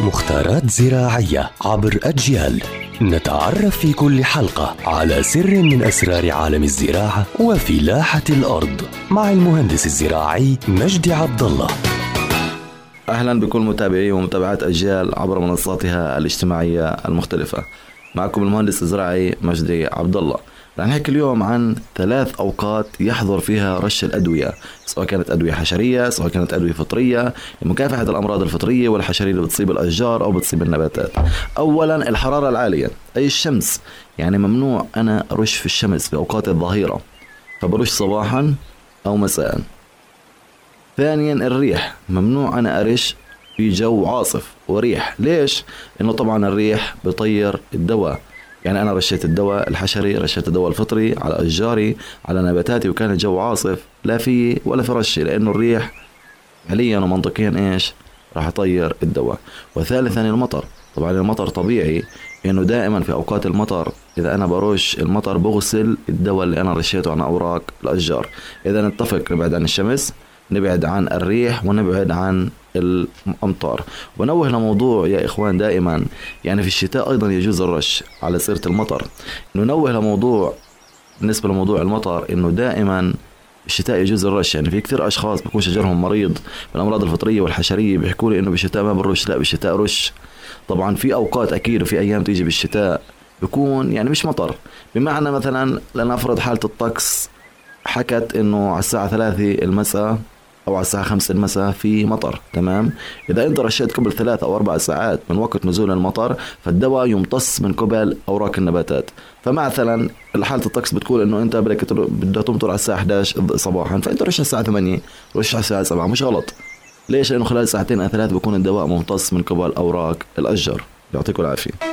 مختارات زراعية عبر أجيال نتعرف في كل حلقة على سر من أسرار عالم الزراعة وفلاحة الأرض مع المهندس الزراعي مجدي عبد الله أهلا بكل متابعي ومتابعات أجيال عبر منصاتها الاجتماعية المختلفة. معكم المهندس الزراعي مجدي عبد الله. رح نحكي اليوم عن ثلاث أوقات يحظر فيها رش الأدوية، سواء كانت أدوية حشرية، سواء كانت أدوية فطرية، لمكافحة الأمراض الفطرية والحشرية اللي بتصيب الأشجار أو بتصيب النباتات. اولا الحرارة العالية، أي الشمس، يعني ممنوع أنا أرش في الشمس في أوقات الظهيرة. فبرش صباحا أو مساء. ثانيا الريح ممنوع أنا أرش في جو عاصف وريح. ليش؟ لأنه طبعا الريح بطير الدواء. يعني أنا رشيت الدواء الحشري رشيت الدواء الفطري على أشجاري على نباتاتي وكان الجو عاصف. لا في ولا في رشي لأنه الريح فعليا ومنطقيا إيش؟ راح يطير الدواء. وثالثا المطر. طبعا المطر طبيعي انه دائما في أوقات المطر إذا أنا برش المطر بغسل الدواء اللي أنا رشيته عن أوراق الأشجار. إذا نتفق نبعد عن الشمس نبعد عن الريح ونبعد عن الأمطار. ونوه لموضوع يا إخوان دائما يعني في الشتاء أيضا يجوز الرش على سيرة المطر. ننوه لموضوع بالنسبة لموضوع المطر إنه دائما الشتاء يجوز الرش. يعني في كثير أشخاص بيكون شجرهم مريض بالأمراض الفطرية والحشرية بيحكوا لي إنه بالشتاء ما بنرش لا بالشتاء رش. طبعا في أوقات أكيد وفي أيام تيجي بالشتاء بيكون يعني مش مطر. بمعنى مثلا لنفرض حالة الطقس حكت إنه على الساعة ثلاثة المساء أو على الساعة 5 المساء في مطر تمام؟ إذا أنت رشيت قبل ثلاث أو أربع ساعات من وقت نزول المطر فالدواء يمتص من قبل أوراق النباتات. فمثلا حالة الطقس بتقول إنه أنت بدك بدها تمطر على الساعة 11 صباحا فأنت رش على الساعة 8 رش على الساعة 7 مش غلط. ليش؟ لأنه خلال ساعتين أو ثلاث بيكون الدواء ممتص من قبل أوراق الأشجار. يعطيكم العافية.